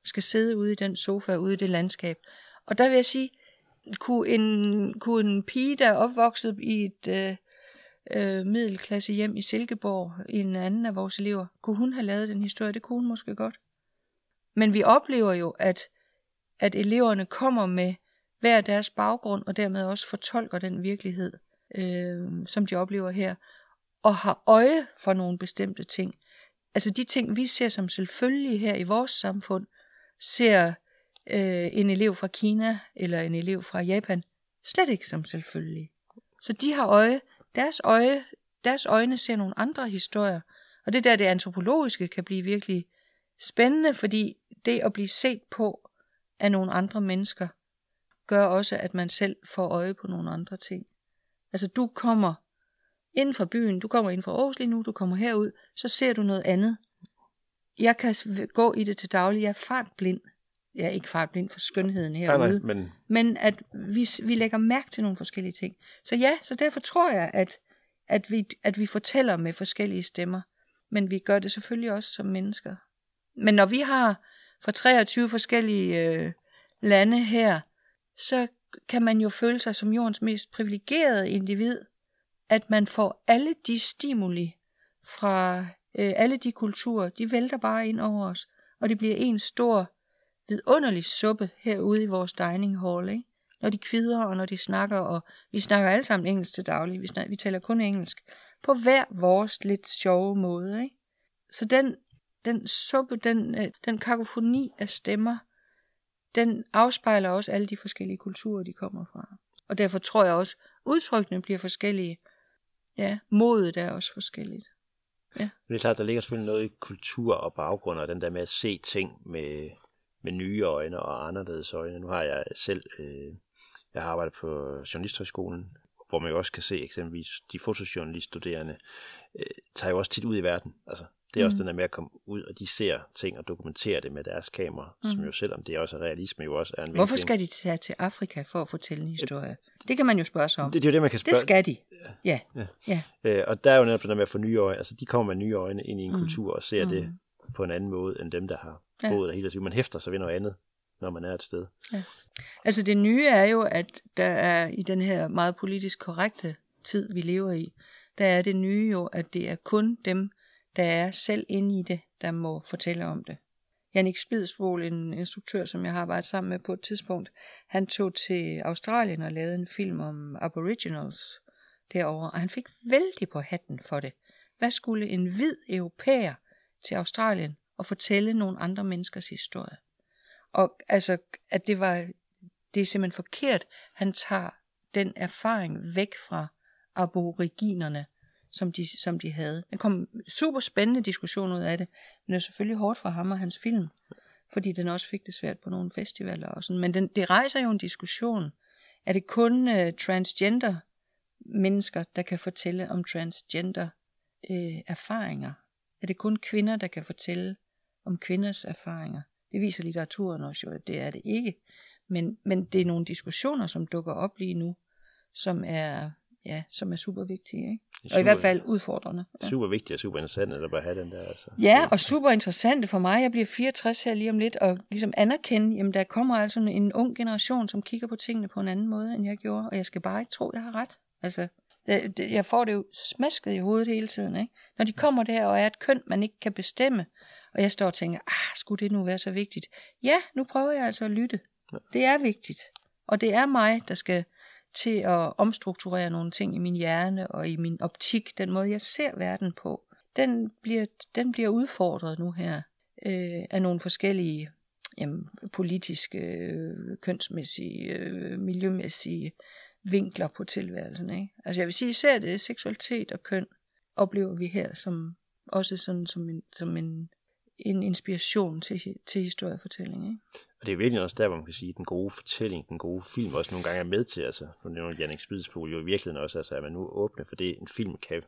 Speaker 3: skal sidde ude i den sofa, ude i det landskab. Og der vil jeg sige, kunne en, kunne en pige, der er opvokset i et øh, øh, middelklasse hjem i Silkeborg, en anden af vores elever, kunne hun have lavet den historie? Det kunne hun måske godt. Men vi oplever jo, at, at eleverne kommer med hver deres baggrund, og dermed også fortolker den virkelighed, øh, som de oplever her, og har øje for nogle bestemte ting. Altså de ting, vi ser som selvfølgelige her i vores samfund, ser øh, en elev fra Kina eller en elev fra Japan slet ikke som selvfølgelig. Så de har øje, deres øje, deres øjne ser nogle andre historier. Og det der, det antropologiske kan blive virkelig spændende, fordi det at blive set på af nogle andre mennesker, gør også, at man selv får øje på nogle andre ting. Altså du kommer ind fra byen, du kommer ind fra Aarhus lige nu, du kommer herud, så ser du noget andet. Jeg kan gå i det til daglig, jeg er fartblind. Jeg er ikke fartblind for skønheden herude.
Speaker 4: Nej, nej, men...
Speaker 3: men at vi, vi lægger mærke til nogle forskellige ting. Så ja, så derfor tror jeg, at, at, vi, at vi fortæller med forskellige stemmer. Men vi gør det selvfølgelig også som mennesker. Men når vi har fra 23 forskellige øh, lande her, så kan man jo føle sig som jordens mest privilegerede individ, at man får alle de stimuli fra øh, alle de kulturer, de vælter bare ind over os, og det bliver en stor vidunderlig suppe herude i vores dining hall, ikke? når de kvider og når de snakker, og vi snakker alle sammen engelsk til daglig, vi, snakker, vi taler kun engelsk, på hver vores lidt sjove måde. Ikke? Så den, den suppe, den, øh, den kakofoni af stemmer, den afspejler også alle de forskellige kulturer, de kommer fra. Og derfor tror jeg også, udtrykkene bliver forskellige. Ja, modet er også forskelligt.
Speaker 4: Ja. Men det er klart, der ligger selvfølgelig noget i kultur og baggrund, og den der med at se ting med, med nye øjne og anderledes øjne. Nu har jeg selv, øh, jeg har arbejdet på Journalisthøjskolen, hvor man jo også kan se eksempelvis de fotojournaliststuderende, øh, tager jo også tit ud i verden. Altså, det er mm. også den der med at komme ud, og de ser ting og dokumentere det med deres kamera, mm. som jo selvom det også er realisme, jo også er en
Speaker 3: Hvorfor skal de tage til Afrika for at fortælle en historie? Det kan man jo spørge sig om.
Speaker 4: Det, det er jo det, man kan spørge.
Speaker 3: Det skal de. Ja. ja.
Speaker 4: ja. Øh, og der er jo netop det der med at få nye øjne. Altså, de kommer med nye øjne ind i en mm. kultur og ser mm. det på en anden måde, end dem, der har ja. boet der hele tiden. Man hæfter sig ved noget andet, når man er et sted. Ja.
Speaker 3: Altså det nye er jo, at der er i den her meget politisk korrekte tid, vi lever i, der er det nye jo, at det er kun dem, der er selv inde i det, der må fortælle om det. Jannik Spidsbol, en instruktør, som jeg har arbejdet sammen med på et tidspunkt, han tog til Australien og lavede en film om aboriginals derovre, og han fik vældig på hatten for det. Hvad skulle en hvid europæer til Australien og fortælle nogle andre menneskers historie? Og altså, at det var, det er simpelthen forkert. Han tager den erfaring væk fra aboriginerne, som de, som de havde. Der kom super spændende diskussion ud af det, men det er selvfølgelig hårdt for ham og hans film, fordi den også fik det svært på nogle festivaler og sådan. Men den, det rejser jo en diskussion. Er det kun øh, transgender mennesker, der kan fortælle om transgender øh, erfaringer? Er det kun kvinder, der kan fortælle om kvinders erfaringer? Det viser litteraturen også jo, at det er det ikke. Men, men det er nogle diskussioner, som dukker op lige nu, som er ja, som er super vigtige. Ikke? Super, og i hvert fald udfordrende.
Speaker 4: Ja. Super vigtigt og super interessant at bare have den der. Altså.
Speaker 3: Ja, og super interessant for mig. Jeg bliver 64 her lige om lidt, og ligesom anerkende, jamen der kommer altså en ung generation, som kigger på tingene på en anden måde, end jeg gjorde, og jeg skal bare ikke tro, jeg har ret. Altså, jeg får det jo smasket i hovedet hele tiden. Ikke? Når de kommer der og er et køn, man ikke kan bestemme, og jeg står og tænker, ah, skulle det nu være så vigtigt? Ja, nu prøver jeg altså at lytte. Det er vigtigt. Og det er mig, der skal til at omstrukturere nogle ting i min hjerne og i min optik, den måde jeg ser verden på, den bliver, den bliver udfordret nu her øh, af nogle forskellige jamen, politiske, øh, kønsmæssige, øh, miljømæssige vinkler på tilværelsen. Ikke? Altså jeg vil sige, især det seksualitet og køn oplever vi her som også sådan som en, som en, en inspiration til, til historiefortælling. Ikke?
Speaker 4: Og det er virkelig også der, hvor man kan sige, at den gode fortælling, den gode film også nogle gange er med til, altså, nu nævner Jannik Spidsbol jo i virkeligheden også, altså, at man nu åbner for det, en film kan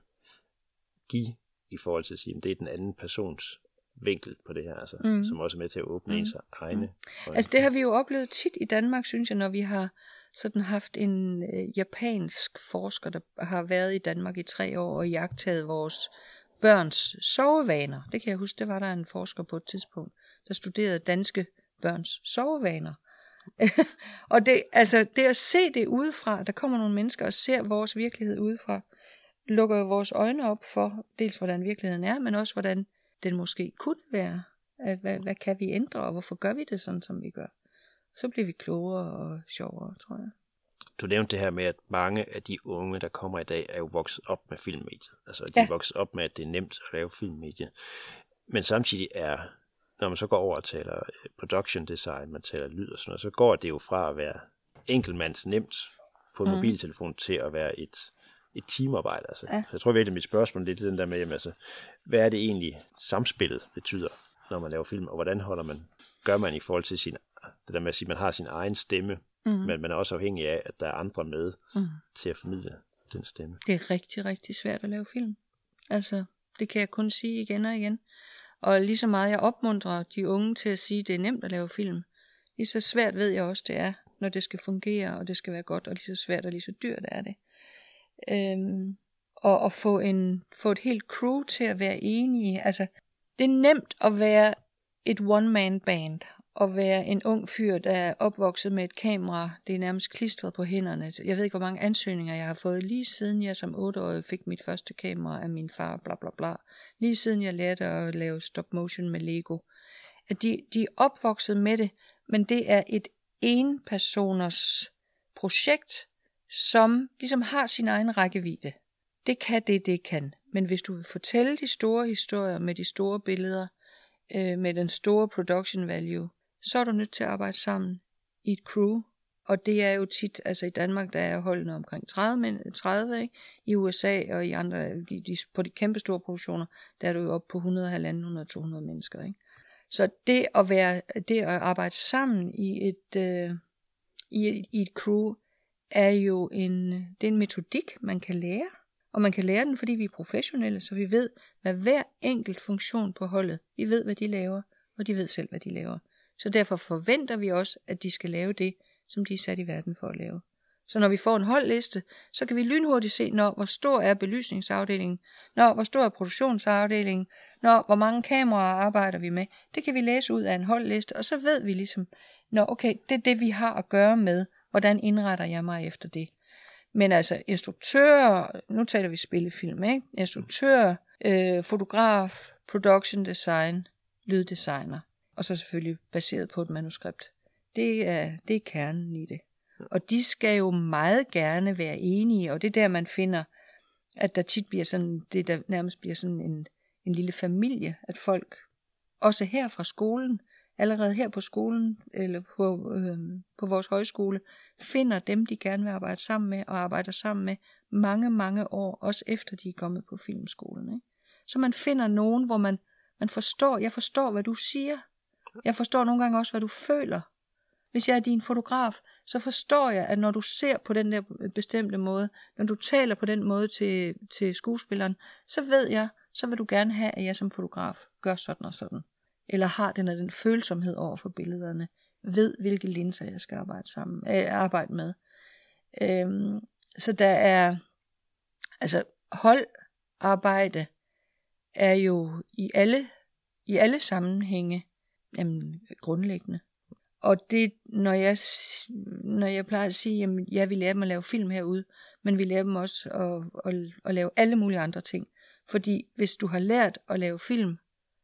Speaker 4: give i forhold til at sige, at det er den anden persons vinkel på det her, altså, mm. som også er med til at åbne mm. ens egne.
Speaker 3: Mm. Altså det har vi jo oplevet tit i Danmark, synes jeg, når vi har sådan haft en øh, japansk forsker, der har været i Danmark i tre år og jagtet vores børns sovevaner. Det kan jeg huske, det var der en forsker på et tidspunkt, der studerede danske børns sovevaner. og det, altså, det at se det udefra, der kommer nogle mennesker og ser vores virkelighed udefra, lukker vores øjne op for dels hvordan virkeligheden er, men også hvordan den måske kunne være. At, hvad, hvad kan vi ændre, og hvorfor gør vi det sådan, som vi gør? Så bliver vi klogere og sjovere, tror jeg.
Speaker 4: Du nævnte det her med, at mange af de unge, der kommer i dag, er jo vokset op med filmmediet. Altså, de ja. er vokset op med, at det er nemt at lave filmmediet. Men samtidig er
Speaker 2: når man så går over og taler øh, production design, man taler lyd og sådan noget, så går det jo fra at være enkeltmands nemt på en mm. mobiltelefon til at være et, et teamarbejde. Altså. Ja. Så jeg tror virkelig, at mit spørgsmål lidt den der med, jamen, altså, hvad er det egentlig samspillet betyder, når man laver film, og hvordan holder man, gør man i forhold til sin, det der med at sige, at man har sin egen stemme, mm. men man er også afhængig af, at der er andre med mm. til at formidle den stemme.
Speaker 3: Det er rigtig, rigtig svært at lave film. Altså, det kan jeg kun sige igen og igen. Og lige så meget jeg opmuntrer de unge til at sige, at det er nemt at lave film, lige så svært ved jeg også, det er, når det skal fungere, og det skal være godt, og lige så svært og lige så dyrt er det. Øhm, og at få, en, få et helt crew til at være enige. Altså, det er nemt at være et one-man band, at være en ung fyr, der er opvokset med et kamera, det er nærmest klistret på hænderne. Jeg ved ikke, hvor mange ansøgninger jeg har fået, lige siden jeg som 8-årig fik mit første kamera af min far, bla bla bla. Lige siden jeg lærte at lave stop motion med Lego. At de, de er opvokset med det, men det er et enpersoners projekt, som ligesom har sin egen rækkevidde. Det kan det, det kan. Men hvis du vil fortælle de store historier med de store billeder, øh, med den store production value, så er du nødt til at arbejde sammen i et crew. Og det er jo tit, altså i Danmark, der er holdene omkring 30, 30 ikke? i USA og i andre, de, de, på de kæmpe store produktioner, der er du jo op på 100, 100, 200 mennesker. Ikke? Så det at, være, det at arbejde sammen i et, øh, i, et, i et crew, er jo en, det er en metodik, man kan lære. Og man kan lære den, fordi vi er professionelle, så vi ved, hvad hver enkelt funktion på holdet, vi ved, hvad de laver, og de ved selv, hvad de laver. Så derfor forventer vi også, at de skal lave det, som de er sat i verden for at lave. Så når vi får en holdliste, så kan vi lynhurtigt se, når, hvor stor er belysningsafdelingen, når, hvor stor er produktionsafdelingen, når, hvor mange kameraer arbejder vi med. Det kan vi læse ud af en holdliste, og så ved vi ligesom, når okay, det er det, vi har at gøre med, hvordan indretter jeg mig efter det. Men altså instruktører, nu taler vi spillefilm, ikke? Instruktør, øh, fotograf, production design, lyddesigner og så selvfølgelig baseret på et manuskript. Det er, det er kernen i det. Og de skal jo meget gerne være enige, og det er der, man finder, at der tit bliver sådan, det der nærmest bliver sådan en, en lille familie, at folk, også her fra skolen, allerede her på skolen, eller på, øh, på vores højskole, finder dem, de gerne vil arbejde sammen med, og arbejder sammen med mange, mange år, også efter de er kommet på filmskolen. Ikke? Så man finder nogen, hvor man, man forstår, jeg forstår, hvad du siger, jeg forstår nogle gange også, hvad du føler. Hvis jeg er din fotograf, så forstår jeg, at når du ser på den der bestemte måde, når du taler på den måde til, til skuespilleren, så ved jeg, så vil du gerne have, at jeg som fotograf gør sådan og sådan. Eller har den, den følsomhed over for billederne. Ved, hvilke linser jeg skal arbejde, sammen, øh, arbejde med. Øhm, så der er, altså holdarbejde er jo i alle, i alle sammenhænge Jamen, grundlæggende. Og det, når jeg, når jeg plejer at sige, at ja, vi lærer dem at lave film herude, men vi lærer dem også at, at, at lave alle mulige andre ting. Fordi hvis du har lært at lave film,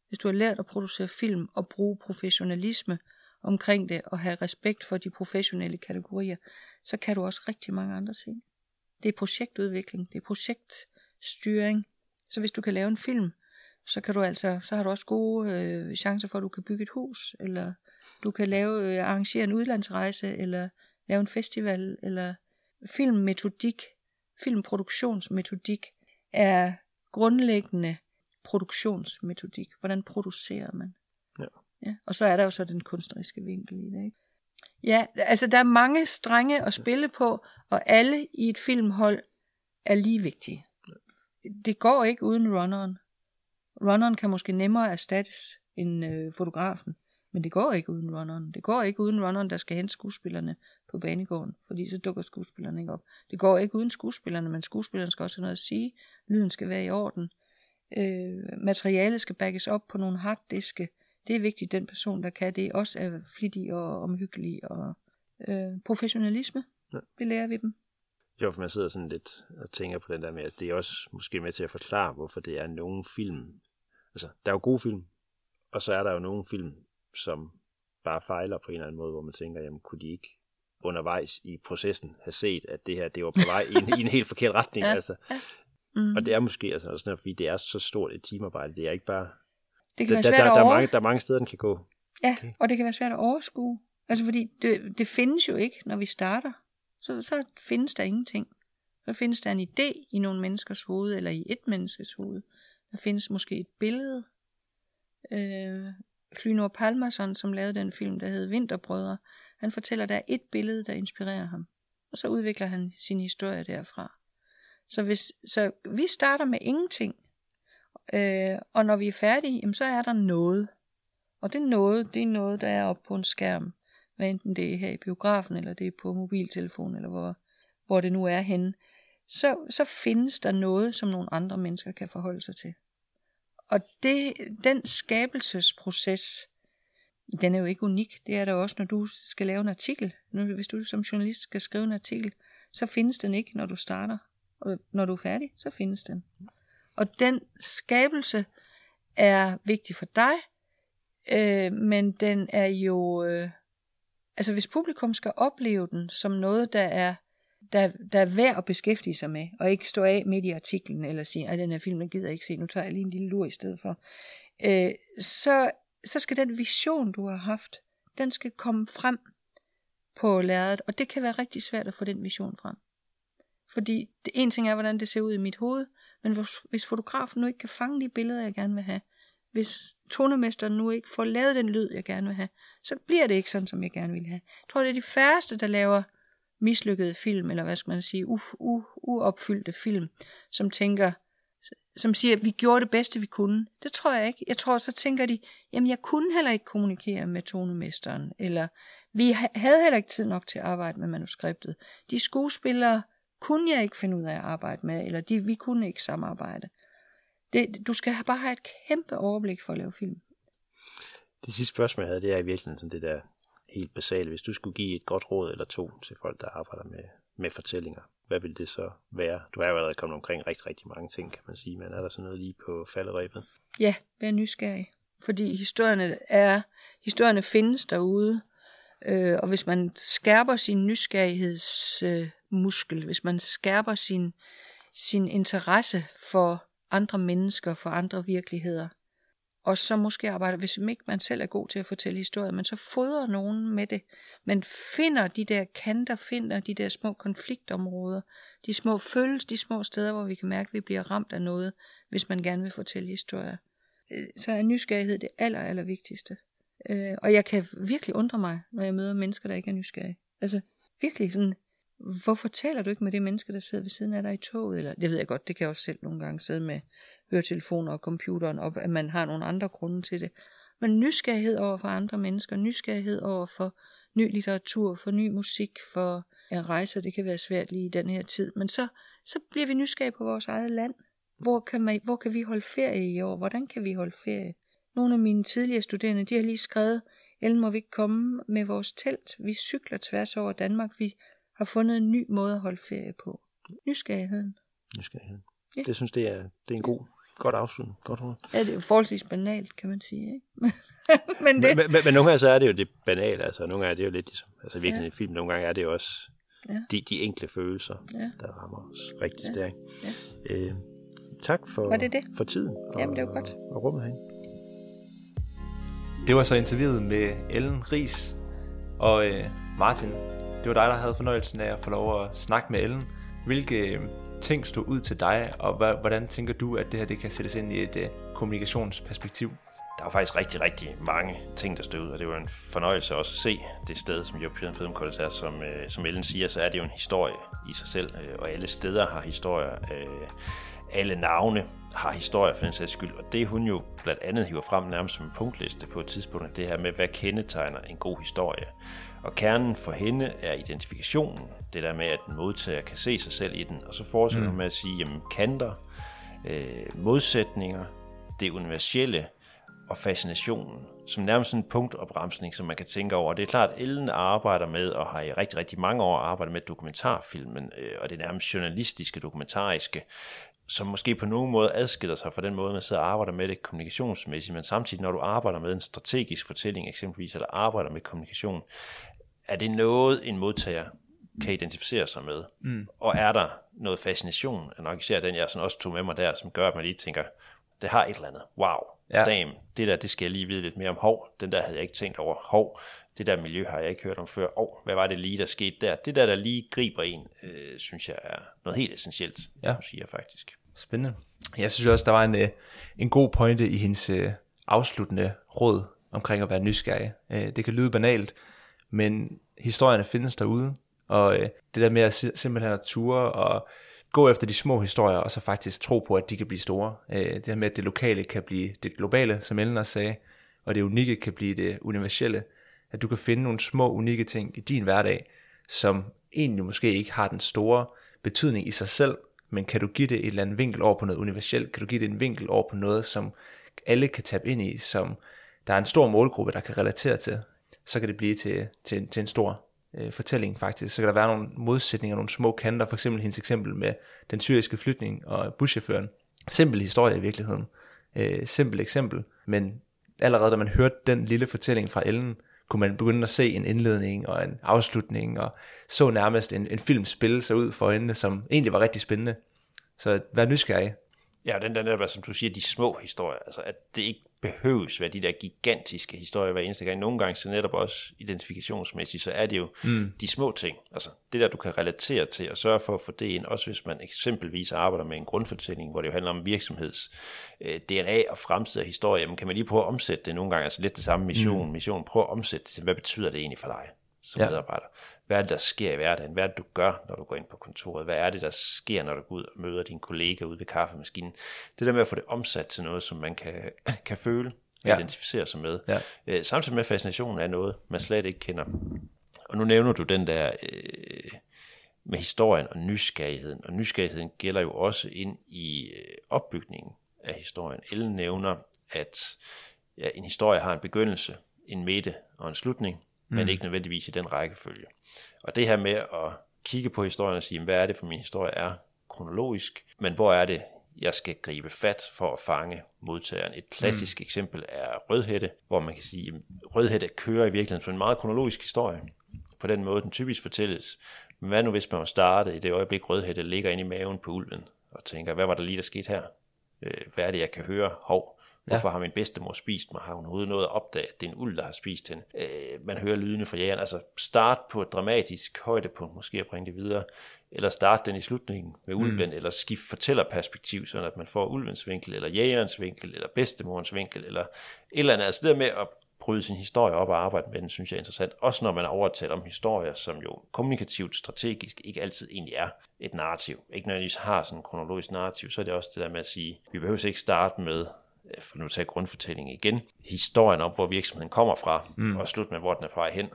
Speaker 3: hvis du har lært at producere film og bruge professionalisme omkring det, og have respekt for de professionelle kategorier, så kan du også rigtig mange andre ting. Det er projektudvikling, det er projektstyring. Så hvis du kan lave en film, så kan du altså, så har du også gode øh, chancer for, at du kan bygge et hus, eller du kan lave, øh, arrangere en udlandsrejse, eller lave en festival, eller filmmetodik, filmproduktionsmetodik er grundlæggende produktionsmetodik. Hvordan producerer man? Ja. ja. Og så er der jo så den kunstneriske vinkel i det, ikke? Ja, altså der er mange strenge at spille på, og alle i et filmhold er lige vigtige. Det går ikke uden runneren. Runneren kan måske nemmere erstattes end øh, fotografen, men det går ikke uden runneren. Det går ikke uden runneren, der skal hente skuespillerne på banegården, fordi så dukker skuespillerne ikke op. Det går ikke uden skuespillerne, men skuespillerne skal også have noget at sige. Lyden skal være i orden. Øh, materialet skal backes op på nogle harddiske. Det er vigtigt, den person, der kan det, også er flittig og omhyggelig og øh, professionalisme. Ja. Det lærer vi dem.
Speaker 2: Jo, for man sidder sådan lidt og tænker på den der med, at det er også måske med til at forklare, hvorfor det er nogle film, altså, der er jo gode film, og så er der jo nogle film, som bare fejler på en eller anden måde, hvor man tænker, jamen kunne de ikke undervejs i processen have set, at det her, det var på vej i en, i en helt forkert retning, ja, altså. Ja. Mm. Og det er måske altså også, fordi det er så stort et teamarbejde, det er ikke bare
Speaker 3: Det kan
Speaker 2: Der,
Speaker 3: være
Speaker 2: der,
Speaker 3: svært
Speaker 2: der,
Speaker 3: at
Speaker 2: der, er mange, der er mange steder, den kan gå.
Speaker 3: Ja,
Speaker 2: Okay.
Speaker 3: og det kan være svært at overskue. Altså fordi det, det findes jo ikke, når vi starter. Så, så findes der ingenting. Så findes der en idé i nogle menneskers hoved, eller i et menneskes hoved. Der findes måske et billede. Øh, Flynor Palmerson, som lavede den film, der hed Vinterbrødre, han fortæller, at der er et billede, der inspirerer ham. Og så udvikler han sin historie derfra. Så, hvis, så vi starter med ingenting. Øh, og når vi er færdige, jamen, så er der noget. Og det noget, det er noget, der er oppe på en skærm. Hvad enten det er her i biografen, eller det er på mobiltelefon, eller hvor, hvor det nu er henne. Så, så findes der noget, som nogle andre mennesker kan forholde sig til. Og det, den skabelsesproces, den er jo ikke unik. Det er der også, når du skal lave en artikel. Når- Hvis du som journalist skal skrive en artikel, så findes den ikke, når du starter. Og når du er færdig, så findes den. Og den skabelse er vigtig for dig, øh, men den er jo... Øh, altså hvis publikum skal opleve den som noget, der er, der, der er værd at beskæftige sig med, og ikke stå af midt i artiklen, eller sige, at den her film, den gider jeg ikke se, nu tager jeg lige en lille lur i stedet for, øh, så, så skal den vision, du har haft, den skal komme frem på lærredet, og det kan være rigtig svært at få den vision frem. Fordi det en ting er, hvordan det ser ud i mit hoved, men hvis, hvis fotografen nu ikke kan fange de billeder, jeg gerne vil have, hvis tonemesteren nu ikke får lavet den lyd, jeg gerne vil have, så bliver det ikke sådan, som jeg gerne vil have. Jeg tror, det er de færreste, der laver mislykkede film, eller hvad skal man sige, u, u, uopfyldte film, som tænker, som siger, at vi gjorde det bedste, vi kunne. Det tror jeg ikke. Jeg tror, så tænker de, jamen jeg kunne heller ikke kommunikere med tonemesteren, eller vi havde heller ikke tid nok til at arbejde med manuskriptet. De skuespillere kunne jeg ikke finde ud af at arbejde med, eller de, vi kunne ikke samarbejde. Det, du skal bare have et kæmpe overblik for at lave film.
Speaker 2: Det sidste spørgsmål, jeg havde, det er i virkeligheden sådan det der helt basale. Hvis du skulle give et godt råd eller to til folk, der arbejder med, med fortællinger, hvad vil det så være? Du er jo allerede kommet omkring rigtig, rigtig mange ting, kan man sige, men er der sådan noget lige på falderæbet?
Speaker 3: Ja, vær nysgerrig. Fordi historierne, er, historierne findes derude, øh, og hvis man skærper sin nysgerrighedsmuskel, øh, hvis man skærper sin, sin interesse for andre mennesker, for andre virkeligheder, og så måske arbejder, hvis ikke man selv er god til at fortælle historier, men så fodrer nogen med det. Man finder de der kanter, finder de der små konfliktområder, de små følelser, de små steder, hvor vi kan mærke, at vi bliver ramt af noget, hvis man gerne vil fortælle historier. Øh, så er nysgerrighed det aller, aller vigtigste. Øh, og jeg kan virkelig undre mig, når jeg møder mennesker, der ikke er nysgerrige. Altså virkelig sådan, hvorfor taler du ikke med det menneske, der sidder ved siden af dig i toget? Eller, det ved jeg godt, det kan jeg også selv nogle gange sidde med høretelefoner og computeren op, at man har nogle andre grunde til det. Men nysgerrighed over for andre mennesker, nysgerrighed over for ny litteratur, for ny musik, for en rejse, det kan være svært lige i den her tid. Men så, så bliver vi nysgerrige på vores eget land. Hvor kan, man, hvor kan vi holde ferie i år? Hvordan kan vi holde ferie? Nogle af mine tidligere studerende, de har lige skrevet, Ellen må vi ikke komme med vores telt. Vi cykler tværs over Danmark. Vi har fundet en ny måde at holde ferie på. Nysgerrigheden.
Speaker 2: Nysgerrighed.
Speaker 3: Ja.
Speaker 2: Det synes det er, det er en god, godt afslutning. Godt.
Speaker 3: Ja, det er jo forholdsvis banalt, kan man sige. Ikke? Men det,
Speaker 2: Men, men, men, nogle gange så er det jo det banale, altså nogle gange er det jo lidt ligesom, altså virkelig ja. en film, nogle gange er det jo også
Speaker 3: Ja.
Speaker 2: de, de enkle følelser,
Speaker 3: Ja.
Speaker 2: der rammer os rigtig
Speaker 3: Ja.
Speaker 2: stærkt.
Speaker 3: Ja.
Speaker 2: Øh, tak for,
Speaker 3: Var det det?
Speaker 2: for tiden og,
Speaker 3: Jamen, det var godt.
Speaker 2: og rummet herinde.
Speaker 1: Det var så interviewet med Ellen Ries og øh, Martin. Det var dig, der havde fornøjelsen af at få lov at snakke med Ellen. Hvilke øh, ting stod ud til dig, og hvordan tænker du, at det her det kan sættes ind i et øh, kommunikationsperspektiv?
Speaker 4: Der var faktisk rigtig, rigtig mange ting, der stod ud, og det var en fornøjelse også at se det sted, som European Film College er. Som, øh, som Ellen siger, så er det jo en historie i sig selv, øh, og alle steder har historier. Øh, alle navne har historier for den sags skyld, og det hun jo blandt andet hiver frem nærmest som en punktliste på et tidspunkt, det her med, hvad kendetegner en god historie. Og kernen for hende er identifikationen, det der med, at en modtager kan se sig selv i den, og så fortsætter mm. hun med at sige, jamen kanter, øh, modsætninger, det universelle og fascinationen, som nærmest en punktopbremsning, som man kan tænke over. Og det er klart, at Ellen arbejder med, og har i rigtig, rigtig mange år arbejdet med dokumentarfilmen, øh, og det nærmest journalistiske, dokumentariske, som måske på nogen måde adskiller sig fra den måde, man sidder og arbejder med det kommunikationsmæssigt, men samtidig, når du arbejder med en strategisk fortælling eksempelvis, eller arbejder med kommunikation, er det noget, en modtager kan identificere sig med? Mm. Og er der noget fascination, og nok især den, jeg sådan også tog med mig der, som gør, at man lige tænker, det har et eller andet. Wow, Ja. Damn, det der, det skal jeg lige vide lidt mere om. Hov, den der havde jeg ikke tænkt over. Hov, det der miljø har jeg ikke hørt om før. Og hvad var det lige, der skete der? Det der, der lige griber en, øh, synes jeg er noget helt essentielt, ja. siger jeg faktisk.
Speaker 1: Spændende. Jeg synes også, der var en, øh, en god pointe i hendes øh, afsluttende råd omkring at være nysgerrig. Øh, det kan lyde banalt, men historierne findes derude, og øh, det der med at simpelthen at ture og gå efter de små historier, og så faktisk tro på, at de kan blive store. Øh, det her med, at det lokale kan blive det globale, som Ellen også sagde, og det unikke kan blive det universelle. At du kan finde nogle små, unikke ting i din hverdag, som egentlig måske ikke har den store betydning i sig selv, men kan du give det et eller andet vinkel over på noget universelt? Kan du give det en vinkel over på noget, som alle kan tabe ind i, som der er en stor målgruppe, der kan relatere til? Så kan det blive til, til, til en stor øh, fortælling faktisk. Så kan der være nogle modsætninger, nogle små kanter, for eksempel hendes eksempel med den syriske flytning og buschaufføren. Simpel historie i virkeligheden. Øh, simpel eksempel, men allerede da man hørte den lille fortælling fra Ellen, kunne man begynde at se en indledning og en afslutning, og så nærmest en, en film spille sig ud for øjnene, som egentlig var rigtig spændende. Så vær nysgerrig.
Speaker 4: Ja, den der, som du siger, de små historier, altså at det ikke behøves være de der gigantiske historier hver eneste gang. Nogle gange så netop også identifikationsmæssigt, så er det jo mm. de små ting, altså det der, du kan relatere til og sørge for at få det ind, også hvis man eksempelvis arbejder med en grundfortælling, hvor det jo handler om virksomheds øh, DNA og fremtid af historie, jamen kan man lige prøve at omsætte det nogle gange, altså lidt det samme mission, mm. mission, prøv at omsætte det til, hvad betyder det egentlig for dig? som ja. medarbejder. Hvad er det, der sker i hverdagen? Hvad er det, du gør, når du går ind på kontoret? Hvad er det, der sker, når du går ud og møder dine kollegaer ude ved kaffemaskinen? Det der med at få det omsat til noget, som man kan, kan føle og ja. identificere sig med. Ja. Øh, samtidig med fascinationen af noget, man slet ikke kender. Og nu nævner du den der øh, med historien og nysgerrigheden. Og nysgerrigheden gælder jo også ind i øh, opbygningen af historien. Ellen nævner, at ja, en historie har en begyndelse, en midte og en slutning mm. men ikke nødvendigvis i den rækkefølge. Og det her med at kigge på historien og sige, hvad er det for min historie er kronologisk, men hvor er det, jeg skal gribe fat for at fange modtageren. Et klassisk mm. eksempel er Rødhætte, hvor man kan sige, at Rødhætte kører i virkeligheden som en meget kronologisk historie. På den måde, den typisk fortælles. Men hvad nu hvis man starte i det øjeblik, Rødhætte ligger inde i maven på ulven, og tænker, hvad var der lige, der skete her? Øh, hvad er det, jeg kan høre? Hov, Hvorfor ja. har min bedstemor spist mig? Har hun overhovedet noget at opdage, at det er en uld, der har spist hende? Øh, man hører lydene fra jægeren. Altså start på et dramatisk højdepunkt, måske at bringe det videre. Eller start den i slutningen med ulven, mm. eller skift fortællerperspektiv, så at man får ulvens vinkel, eller jægerens vinkel, eller bedstemorens vinkel, eller et eller andet. Altså det der med at bryde sin historie op og arbejde med den, synes jeg er interessant. Også når man overtaler om historier, som jo kommunikativt, strategisk ikke altid egentlig er et narrativ. Ikke nødvendigvis har sådan en kronologisk narrativ, så er det også det der med at sige, vi behøver ikke starte med for nu at tage grundfortællingen igen, historien om, hvor virksomheden kommer fra, mm. og slut med, hvor den er på vej hen.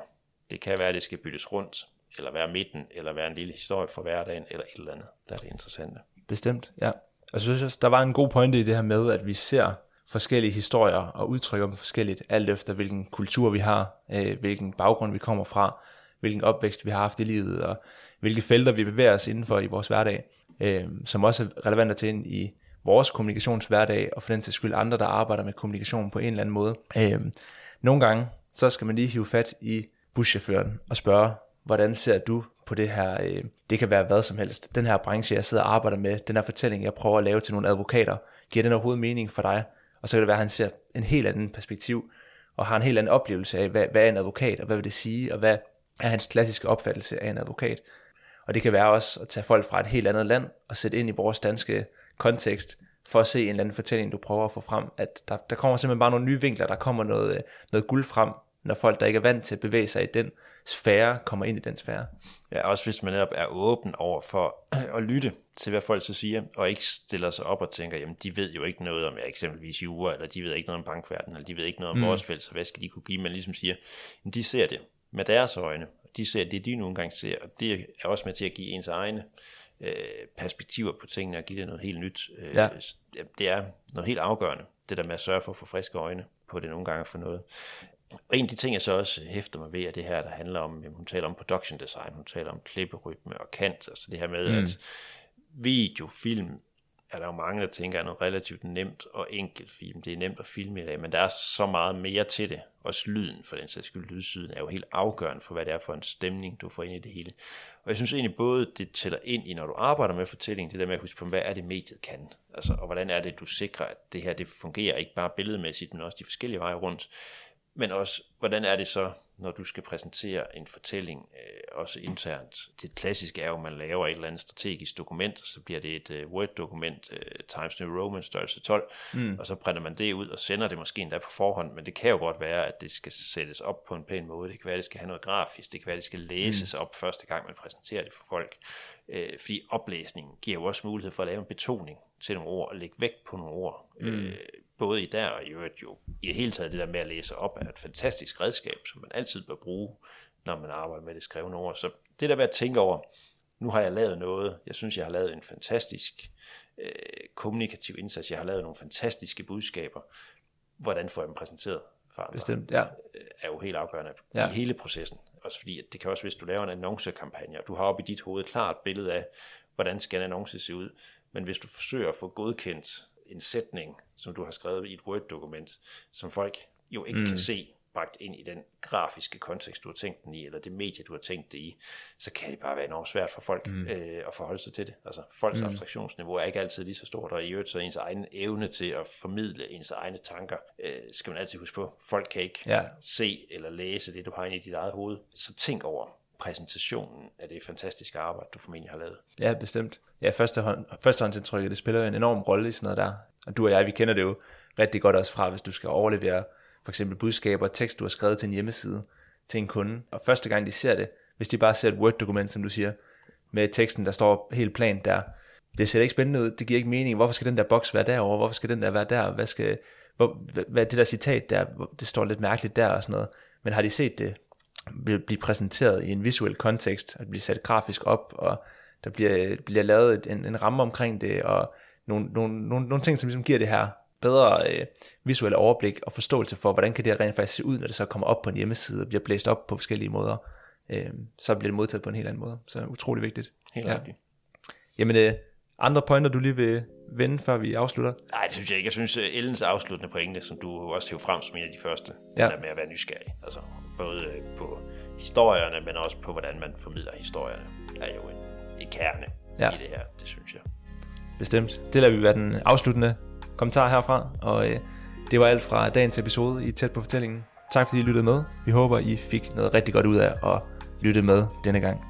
Speaker 4: Det kan være, at det skal byttes rundt, eller være midten, eller være en lille historie for hverdagen, eller et eller andet, der er det interessante.
Speaker 1: Bestemt, ja. Så synes jeg, der var en god pointe i det her med, at vi ser forskellige historier og udtrykker dem forskelligt, alt efter hvilken kultur vi har, øh, hvilken baggrund vi kommer fra, hvilken opvækst vi har haft i livet, og hvilke felter vi bevæger os indenfor i vores hverdag, øh, som også er relevant til ind i vores kommunikationshverdag, og for den til skyld andre, der arbejder med kommunikation på en eller anden måde. Øh, nogle gange, så skal man lige hive fat i buschaufføren og spørge, hvordan ser du på det her, øh, det kan være hvad som helst, den her branche, jeg sidder og arbejder med, den her fortælling, jeg prøver at lave til nogle advokater, giver den overhovedet mening for dig? Og så kan det være, at han ser en helt anden perspektiv, og har en helt anden oplevelse af, hvad, hvad er en advokat, og hvad vil det sige, og hvad er hans klassiske opfattelse af en advokat. Og det kan være også at tage folk fra et helt andet land og sætte ind i vores danske kontekst, for at se en eller anden fortælling, du prøver at få frem, at der, der kommer simpelthen bare nogle nye vinkler, der kommer noget, noget guld frem, når folk, der ikke er vant til at bevæge sig i den sfære, kommer ind i den sfære.
Speaker 4: Ja, også hvis man netop er åben over for at lytte til, hvad folk så siger, og ikke stiller sig op og tænker, jamen de ved jo ikke noget om ja, eksempelvis jura, eller de ved ikke noget om bankverdenen, eller de ved ikke noget om mm. vores felt, så hvad skal de kunne give? Man ligesom siger, jamen de ser det med deres øjne, de ser det, de nogle gange ser, og det er også med til at give ens egne øh, perspektiver på tingene og give det noget helt nyt. Øh, ja. Det er noget helt afgørende, det der med at sørge for at få friske øjne på det nogle gange for noget. Og en af de ting, jeg så også hæfter mig ved, er det her, der handler om, hun taler om production design, hun taler om klipperytme og kant, altså det her med, mm. at video, film, er der jo mange, der tænker, at noget relativt nemt og enkelt film. Det er nemt at filme i dag, men der er så meget mere til det. Også lyden, for den sags skyld, lydsyden er jo helt afgørende for, hvad det er for en stemning, du får ind i det hele. Og jeg synes egentlig både, det tæller ind i, når du arbejder med fortællingen, det der med at huske på, hvad er det mediet kan? Altså, og hvordan er det, du sikrer, at det her det fungerer ikke bare billedmæssigt, men også de forskellige veje rundt. Men også, hvordan er det så, når du skal præsentere en fortælling, øh, også internt. Det klassiske er jo, at man laver et eller andet strategisk dokument, så bliver det et uh, Word-dokument, uh, Times New Roman størrelse 12, mm. og så printer man det ud og sender det måske endda på forhånd, men det kan jo godt være, at det skal sættes op på en pæn måde. Det kan være, at det skal have noget grafisk, det kan være, at det skal læses mm. op første gang, man præsenterer det for folk. Uh, fordi oplæsningen giver jo også mulighed for at lave en betoning til nogle ord og lægge vægt på nogle ord. Mm. Uh, både i der og i øvrigt jo i det hele taget det der med at læse op er et fantastisk redskab, som man altid bør bruge, når man arbejder med det skrevne ord. Så det der med at tænke over, nu har jeg lavet noget, jeg synes, jeg har lavet en fantastisk øh, kommunikativ indsats, jeg har lavet nogle fantastiske budskaber, hvordan får jeg dem præsenteret for andre?
Speaker 1: Bestemt, ja.
Speaker 4: Øh, er jo helt afgørende ja. i hele processen. Også fordi, at det kan også, hvis du laver en annoncekampagne, og du har op i dit hoved klart billede af, hvordan skal en annonce se ud, men hvis du forsøger at få godkendt en sætning, som du har skrevet i et Word-dokument, som folk jo ikke mm. kan se bragt ind i den grafiske kontekst, du har tænkt den i, eller det medie, du har tænkt det i, så kan det bare være enormt svært for folk mm. øh, at forholde sig til det. Altså, folks mm. abstraktionsniveau er ikke altid lige så stort, og i øvrigt så ens egen evne til at formidle ens egne tanker, øh, skal man altid huske på. Folk kan ikke ja. se eller læse det, du har inde i dit eget hoved. Så tænk over præsentationen af det fantastiske arbejde, du formentlig har lavet.
Speaker 1: Ja, bestemt. Ja, førstehånd, førstehåndsindtrykket, det spiller jo en enorm rolle i sådan noget der. Og du og jeg, vi kender det jo rigtig godt også fra, hvis du skal overlevere for eksempel budskaber og tekst, du har skrevet til en hjemmeside til en kunde. Og første gang de ser det, hvis de bare ser et Word-dokument, som du siger, med teksten, der står helt plant der, det ser ikke spændende ud, det giver ikke mening. Hvorfor skal den der boks være derovre? Hvorfor skal den der være der? Hvad skal, hvor, hvad, det der citat der, det står lidt mærkeligt der og sådan noget. Men har de set det blive præsenteret i en visuel kontekst, og blive sat grafisk op, og der bliver, bliver lavet en, en ramme omkring det, og nogle, nogle, nogle, nogle ting, som ligesom giver det her bedre øh, visuelle overblik og forståelse for, hvordan kan det rent faktisk se ud, når det så kommer op på en hjemmeside og bliver blæst op på forskellige måder. Øh, så bliver det modtaget på en helt anden måde. Så utrolig vigtigt.
Speaker 4: Helt ja. rigtigt.
Speaker 1: Jamen, øh, andre pointer, du lige vil vende, før vi afslutter?
Speaker 4: Nej, det synes jeg ikke. Jeg synes, øh, Ellens afsluttende pointe, som du også hæver frem som en af de første, ja. er med at være nysgerrig. Altså, både øh, på historierne, men også på, hvordan man formidler historierne, er jo en, en kerne ja. i det her, det synes jeg.
Speaker 1: Bestemt. Det lader vi være den afsluttende kommentar herfra, og øh, det var alt fra dagens episode i Tæt på fortællingen. Tak fordi I lyttede med. Vi håber, I fik noget rigtig godt ud af at lytte med denne gang.